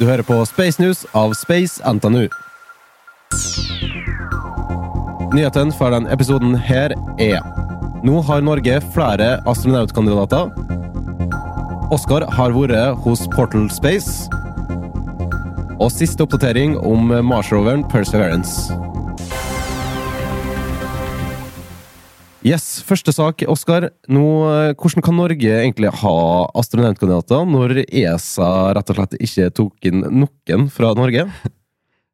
Du hører på Space News av Space NTNU. Nyheten for denne episoden her er Nå har Norge flere astronautkandidater. Oskar har vært hos Portal Space. Og siste oppdatering om Mars-roveren Perseverance. Yes, Første sak, Oskar. Eh, hvordan kan Norge egentlig ha astronautkandidater når ESA rett og slett ikke tok inn noen fra Norge?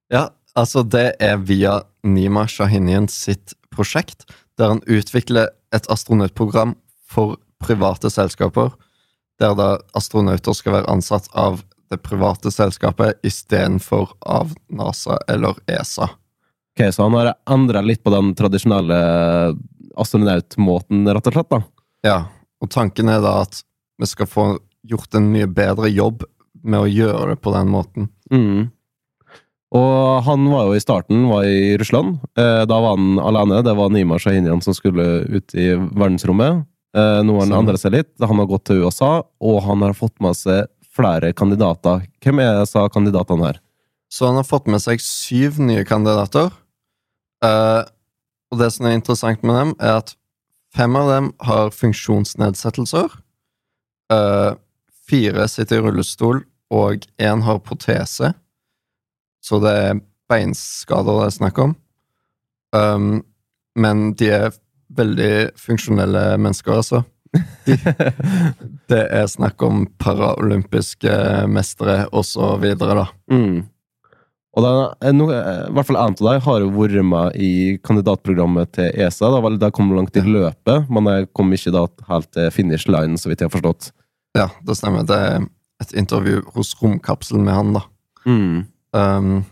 Ja, altså det er via Nima Shahinian sitt prosjekt, der han utvikler et astronautprogram for private selskaper, der da astronauter skal være ansatt av det private selskapet istedenfor av NASA eller ESA. Ok, Så han har endra litt på den tradisjonelle astronautmåten, rett og slett? da? Ja, og tanken er da at vi skal få gjort en mye bedre jobb med å gjøre det på den måten. Mm. Og han var jo i starten var i Russland. Eh, da var han alene. Det var Nima Shahinian som skulle ut i verdensrommet. Eh, nå har han Sånn. endret seg litt. Han har gått til USA, og han har fått med seg flere kandidater. Hvem er disse kandidatene her? Så han har fått med seg syv nye kandidater. Eh, og det som er interessant med dem, er at fem av dem har funksjonsnedsettelser. Uh, fire sitter i rullestol, og én har protese. Så det er beinskader det er snakk om. Um, men de er veldig funksjonelle mennesker, altså. De, det er snakk om paralympiske mestere og så videre, da. Mm. Og da, eh, no, eh, I hvert fall en av dem har jo vært med i kandidatprogrammet til ESA. Da, vel, de kom langt i løpet, men jeg kom ikke da helt til finish line, så vidt jeg har forstått. Ja, det stemmer. Det er et intervju hos Romkapselen med han, da. Mm. Um,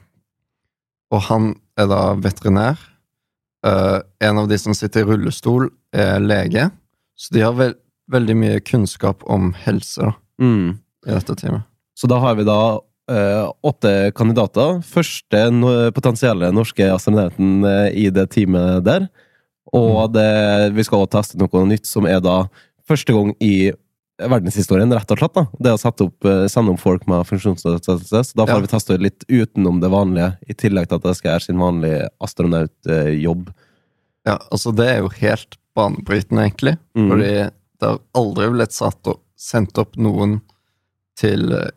og han er da veterinær. Uh, en av de som sitter i rullestol, er lege. Så de har ve veldig mye kunnskap om helse da, Mm. i dette teamet. Så da har vi da åtte kandidater. Første potensielle norske astronauten eh, i det teamet der. Og det, vi skal også teste noe nytt som er da første gang i verdenshistorien, rett og slett. da. Det å sette opp, eh, sende opp folk med funksjonsnedsettelse. Så da får Ja. vi teste litt utenom det vanlige, i tillegg til at det skal gjøre sin vanlige astronautjobb. Ja, altså Det er jo helt banebrytende, egentlig. Mm. Fordi det har aldri blitt satt opp, sendt opp noen til eh,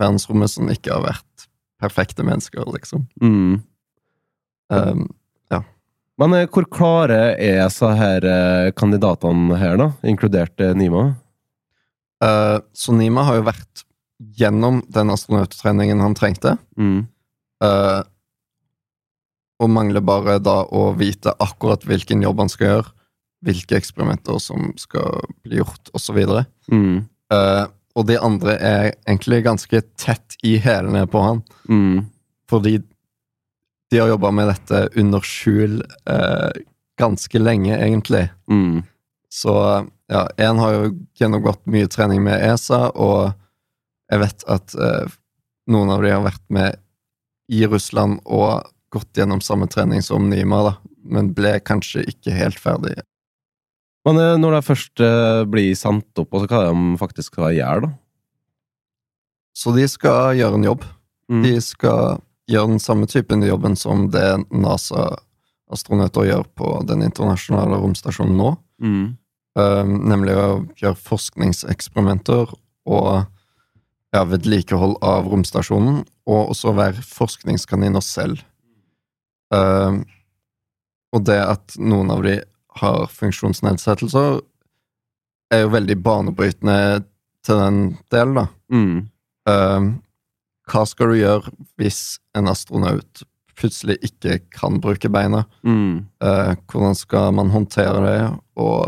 verdensrommet som ikke har vært perfekte mennesker, liksom. Mm. Um, Men eh, hvor klare er så her eh, kandidatene her, da? Inkludert eh, Nima? uh, så Nima har jo vært gjennom den astronauttreningen han trengte. Mm. Uh, og mangler bare da å vite akkurat hvilken jobb han skal gjøre, hvilke eksperimenter som skal bli gjort, osv. Mm. Uh, og de andre er egentlig ganske tett i hælene på han, Mm. fordi de har jobba med dette under skjul eh, ganske lenge, egentlig. Mm. Så ja, én har jo gjennomgått mye trening med ESA, og jeg vet at eh, noen av de har vært med i Russland og gått gjennom samme trening som Nima, da, men ble kanskje ikke helt ferdig. Men eh, når det først eh, blir sendt opp, hva så hva de faktisk skal gjøre, da? Så de skal gjøre en jobb. Mm. De skal gjøre den samme typen jobben som det NASA-astronauter gjør på den internasjonale romstasjonen nå. Mm. Um, nemlig å gjøre forskningseksperimenter og ja, vedlikehold av romstasjonen, og også være forskningskaniner selv. Um, og det at noen av de har funksjonsnedsettelser, er jo veldig banebrytende til den delen, da. Mm. Uh, hva skal du gjøre hvis en astronaut plutselig ikke kan bruke beina? Mm. Uh, hvordan skal man håndtere det? Og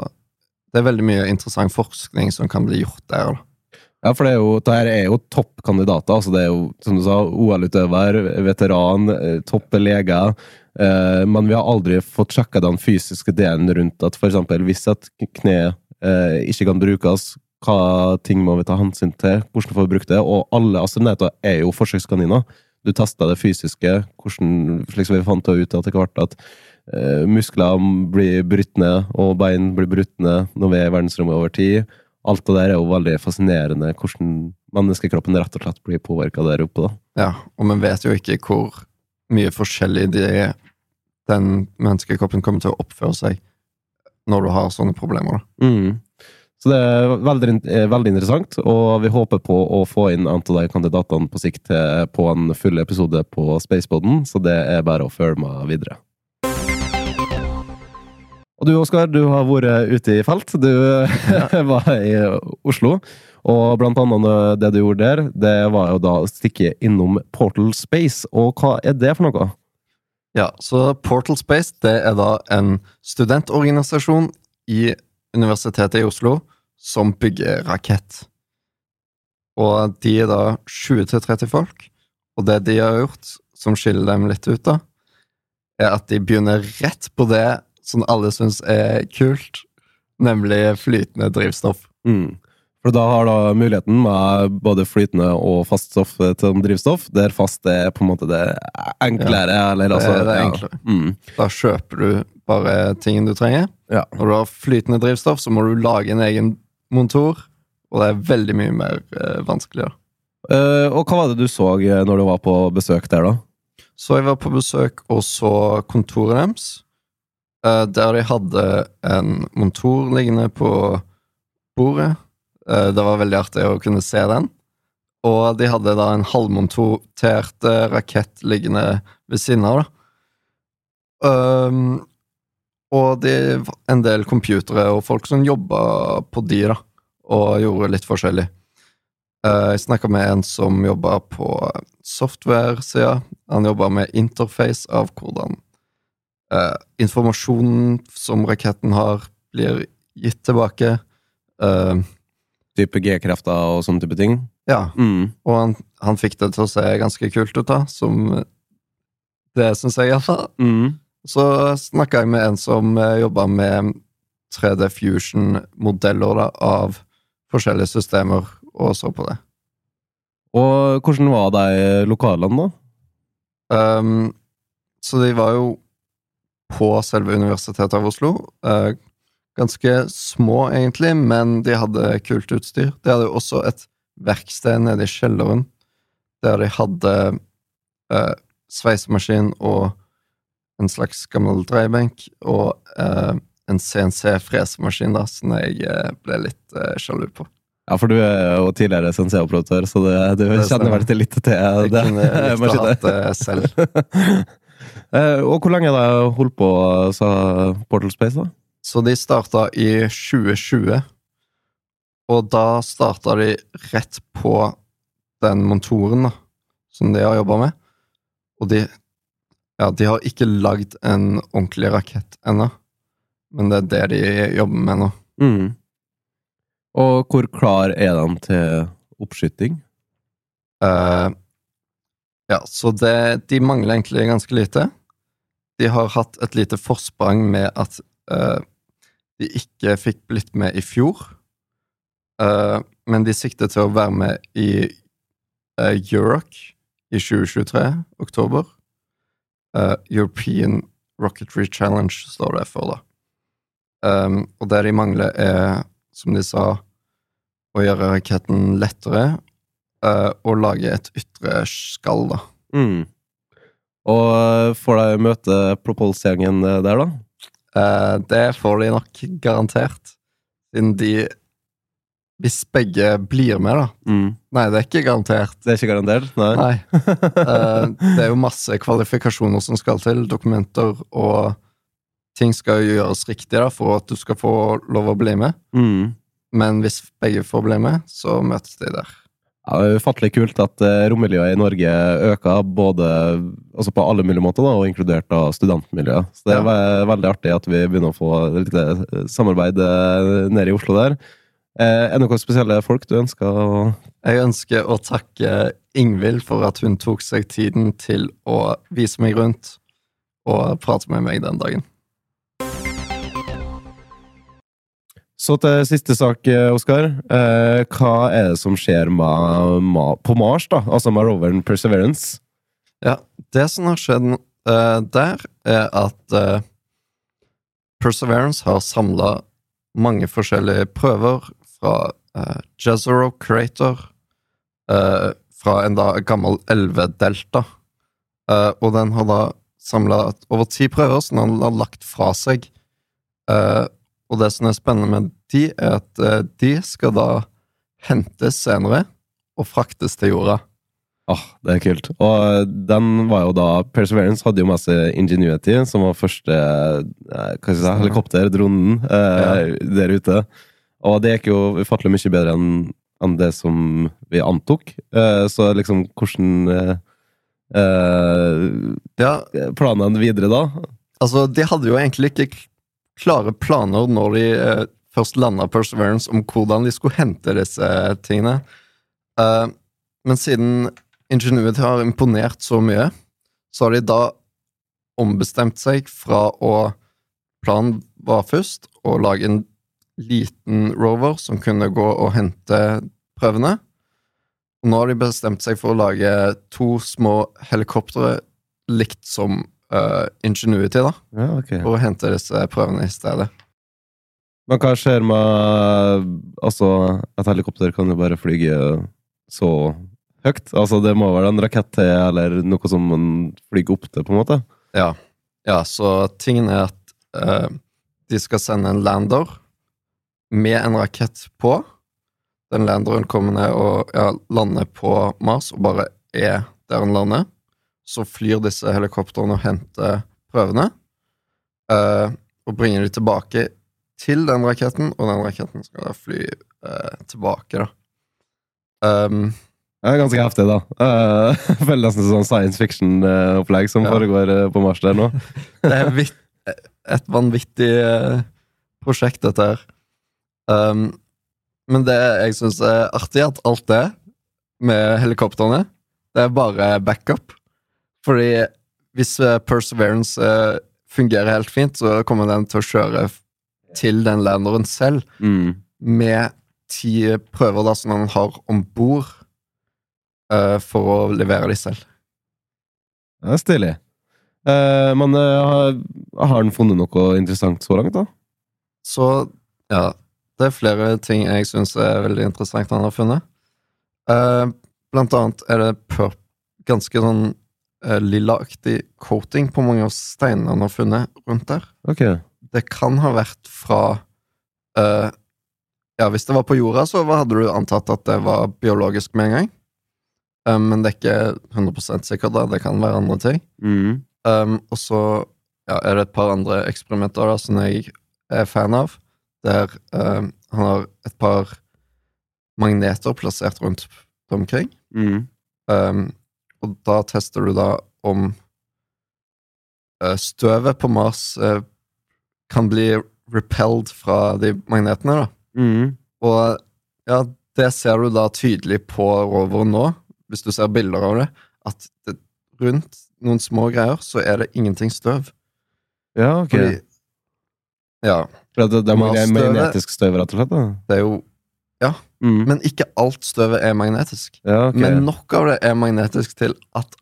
det er veldig mye interessant forskning som kan bli gjort der. Da. Ja, for det er jo, det her er jo toppkandidater. Altså det er jo, som du sa, OL-utøver, veteran, eh, topp lege. Eh, men vi har aldri fått sjekka den fysiske delen rundt at eksempel hvis et kne uh, ikke kan brukes, hva ting må vi ta hensyn til, hvordan får vi brukt det? Og alle astronauter er jo forsøkskaniner. Du testa det fysiske, hvordan, slik som vi fant ut etter hvert at uh, muskler blir brutt ned, og bein blir brutt ned når vi er i verdensrommet over tid. Alt det der er jo veldig fascinerende, hvordan menneskekroppen rett og slett blir påvirka der oppe, da. Ja, og vi vet jo ikke hvor mye forskjellig det den menneskekroppen kommer til å oppføre seg når du har sånne problemer. Mm. Så det er veldig, eh, veldig interessant, og vi håper på å få inn antall de kandidatene på sikt på en full episode på Spaceboden, så det er bare å følge med videre. Og du, Oskar, du har vært ute i felt. Du var i Oslo. Og blant annet det du gjorde der, det var jo da å stikke innom Portal Space. Og hva er det for noe? Ja, så Portal Space det er da en studentorganisasjon i Universitetet i Oslo som bygger rakett. Og de er da 20-30 folk, og det de har gjort, som skiller dem litt ut, da, er at de begynner rett på det som alle syns er kult, nemlig flytende drivstoff. Mm. For da har da muligheten med både flytende og fast stoff til drivstoff, der fast er på en måte det enklere, eller det altså er det ja. enklere. Mm. Da kjøper du bare tingen du trenger. Ja. Når du har flytende drivstoff, så må du lage en egen motor, og det er veldig mye mer eh, vanskelig. da. Eh, og hva var det du så eh, når du var på besøk der, da? Så jeg var på besøk og så kontoret deres, uh, der de hadde en montor liggende på bordet. Eh, Det var veldig artig å kunne se den. Og de hadde da en halvmontert eh, rakett liggende ved siden av, da. Um, og de, en del computere og folk som jobba på de, da, og gjorde litt forskjellig. Eh, Jeg snakka med en som jobba på software-sida. Han jobba med interface av hvordan eh, informasjonen som raketten har, blir gitt tilbake. Eh, Type G-krefter og sånne type ting? ja, Mm. og han, han fikk det til å se ganske kult ut, da, som Det syns jeg, iallfall. Mm. Så snakka jeg med en som eh, jobba med 3D Fusion-modeller av forskjellige systemer, og så på det. Og hvordan var de lokalene, da? Um, så de var jo på selve Universitetet av Oslo. eh, ganske små, egentlig, men de hadde kult utstyr. De hadde også et verksted nede i kjelleren, der de hadde eh, sveisemaskin og en slags gammel dreiebenk og eh, en CNC-fresemaskin, da, som jeg eh, ble litt eh, sjalu på. Ja, for du er jo tidligere CNC-operatør, så det, du Det kjenner vel til litt til Jeg det? kunne likt å ha det selv. Eh, og hvor lenge har du holdt på, sa Portal Space, da? Så de starta i 2020, og da starta de rett på den montoren da, som de har jobba med. Og de Ja, de har ikke lagd en ordentlig rakett ennå, men det er det de jobber med nå. Mm. Og hvor klar er de til oppskyting? Uh, ja, så det De mangler egentlig ganske lite. De har hatt et lite forsprang med at eh, de ikke fikk blitt med i fjor. Uh, men de sikter til å være med i uh, Euroc i 2023, oktober. Uh, European Rocketry Challenge står det for, da. Um, og det de mangler, er, som de sa, å gjøre raketten lettere uh, og lage et ytre skall, da. Mm. Og får de møte Propulse-gjengen eh, der, da? Eh, det får de nok garantert, siden de Hvis begge blir med, da. Mm. Nei, det er ikke garantert. Det er ikke garantert? Nei. Nei. Uh, det er jo masse kvalifikasjoner som skal til, dokumenter, og ting skal jo gjøres riktig da, for at du skal få lov å bli med. Mm. Men hvis begge får bli med, så møtes de der. Ja, det er ufattelig kult at eh, rommiljøet i Norge øker både, altså på alle mulige måter, da, og inkludert da studentmiljøet. Så det er Ja. ve- veldig artig at vi begynner å få litt eh, samarbeid eh, nede i Oslo der. Eh, er det noen spesielle folk du ønsker å Jeg ønsker å takke Ingvild for at hun tok seg tiden til å vise meg rundt og prate med meg den dagen. Så til siste sak, eh, Oskar. Eh, hva er det som skjer med, ma- på Mars, da? Altså med roveren Perseverance? Ja, det som har skjedd eh, der, er at eh, Perseverance har samla mange forskjellige prøver fra uh, Jezero Crater, eh, fra en da gammel elvedelta. Eh, og den har da samla over ti prøver som den har lagt fra seg. Eh, og det som er spennende med de, er at eh, de skal da hentes senere og fraktes til jorda. Åh, det er kult. Og den var jo da Perseverance hadde jo med seg Ingenuity, som var første eh, hva si, helikopter, dronen, eh, der ute. Og det gikk jo ufattelig mye bedre enn enn det som vi antok. Eh, så liksom, hvordan eh, eh, Ja, Planene videre da? altså, de hadde jo egentlig ikke klare planer når de eh, først landa Perseverance, om hvordan de skulle hente disse tingene. Eh, men siden Ingenuity har imponert så mye, så har de da ombestemt seg fra å Planen var først å lage en liten rover som kunne gå og hente prøvene. Nå har de bestemt seg for å lage to små helikoptre likt som eh, Ingenuity, da, Ja, okay. for å hente disse prøvene i stedet. Men hva skjer med Altså, et helikopter kan jo bare flyge så høyt. Altså, det må være en rakett til, eller noe som man flyger opp til, på en måte. Ja, ja så tingen er at uh, de skal sende en lander med en rakett på. Den landeren kommer ned og ja, lander på Mars og bare er der den lander. Så flyr disse helikoptrene og henter prøvene. eh, og bringer de tilbake til den raketten, og den raketten skal da fly eh, tilbake, da. Um, Det er ganske heftig, da. Uh, føler nesten sånn science fiction-opplegg som Ja. foregår eh, på Mars der nå. Det er vitt, et vanvittig eh, prosjekt, dette her. Um, men det jeg syns er artig, at alt det med helikoptrene, det er bare backup. Fordi hvis eh, Perseverance eh, fungerer helt fint, så kommer den til å kjøre til den landeren selv Mm. med ti prøver da som den har om bord uh, for å levere de selv. Det er stilig. Uh, men uh, har, den funnet noe interessant så langt, da? Så ja, det er flere ting jeg syns er veldig interessant han har funnet. Eh, blant annet er det pur ganske sånn lillaaktig coating på mange av steinene han har funnet rundt der. Okay. Det kan ha vært fra uh, Ja, hvis det var på jorda, så hadde du antatt at det var biologisk med en gang. Um, men det er ikke 100 sikkert, da. Det kan være andre ting. Mm. Um, og så ja, er det et par andre eksperimenter da, som jeg er fan av, der um, han har et par magneter plassert rundt omkring. Mm. Um, og da tester du da om uh, støvet på Mars uh, kan bli repelled fra de magnetene, da. Mm. Og ja, det ser du da tydelig på roveren nå, hvis du ser bilder av det, at det, rundt noen små greier så er det ingenting støv. Ja, ok. Fordi, ja, For det, det er magnetisk støv, rett og slett? da? det er jo Mm. Men ikke alt støvet er magnetisk. Ja, okay. Men nok av det er magnetisk til at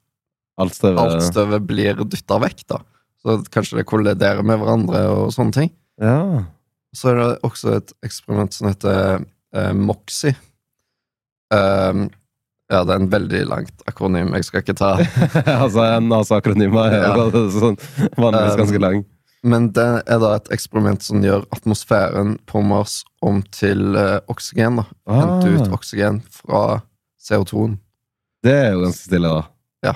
Alt støvet alt støvet blir dytta vekk, da. Så kanskje det kolliderer med hverandre og sånne ting. Ja. Så er det også et eksperiment som heter eh, MOXIE. Um, ja, det er en veldig langt akronym. Jeg skal ikke ta altså, en NASA-akronym er jo Ja. sånn vanligvis Um, ganske lang. Men det er da et eksperiment som gjør atmosfæren på Mars om til eh, oksygen. da. Hente ut Ah, oksygen fra CO2-en. det er jo ganske stille, da.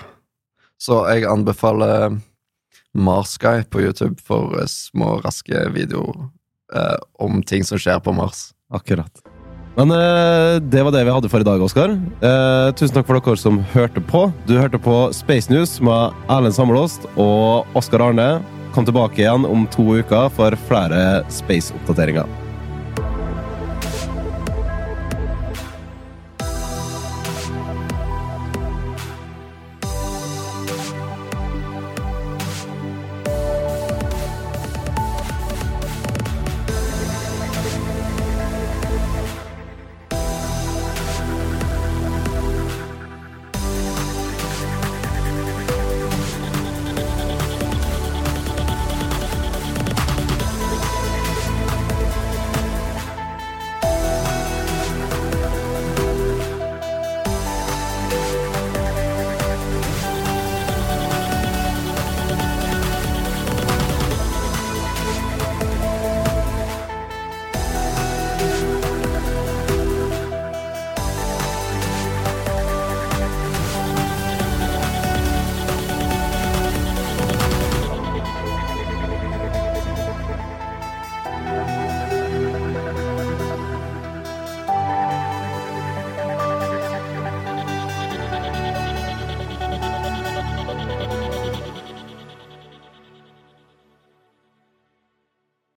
Så jeg anbefaler Marsky på YouTube for eh, små, raske videoer eh, om ting som skjer på Mars. Akkurat. Men eh, det var det vi hadde for i dag, Oskar. Eh, tusen takk for dere som hørte på. Du hørte på Space News med Erlend Sammelåst og Oskar Arne. Kom tilbake igjen om to uker for flere space-oppdateringer.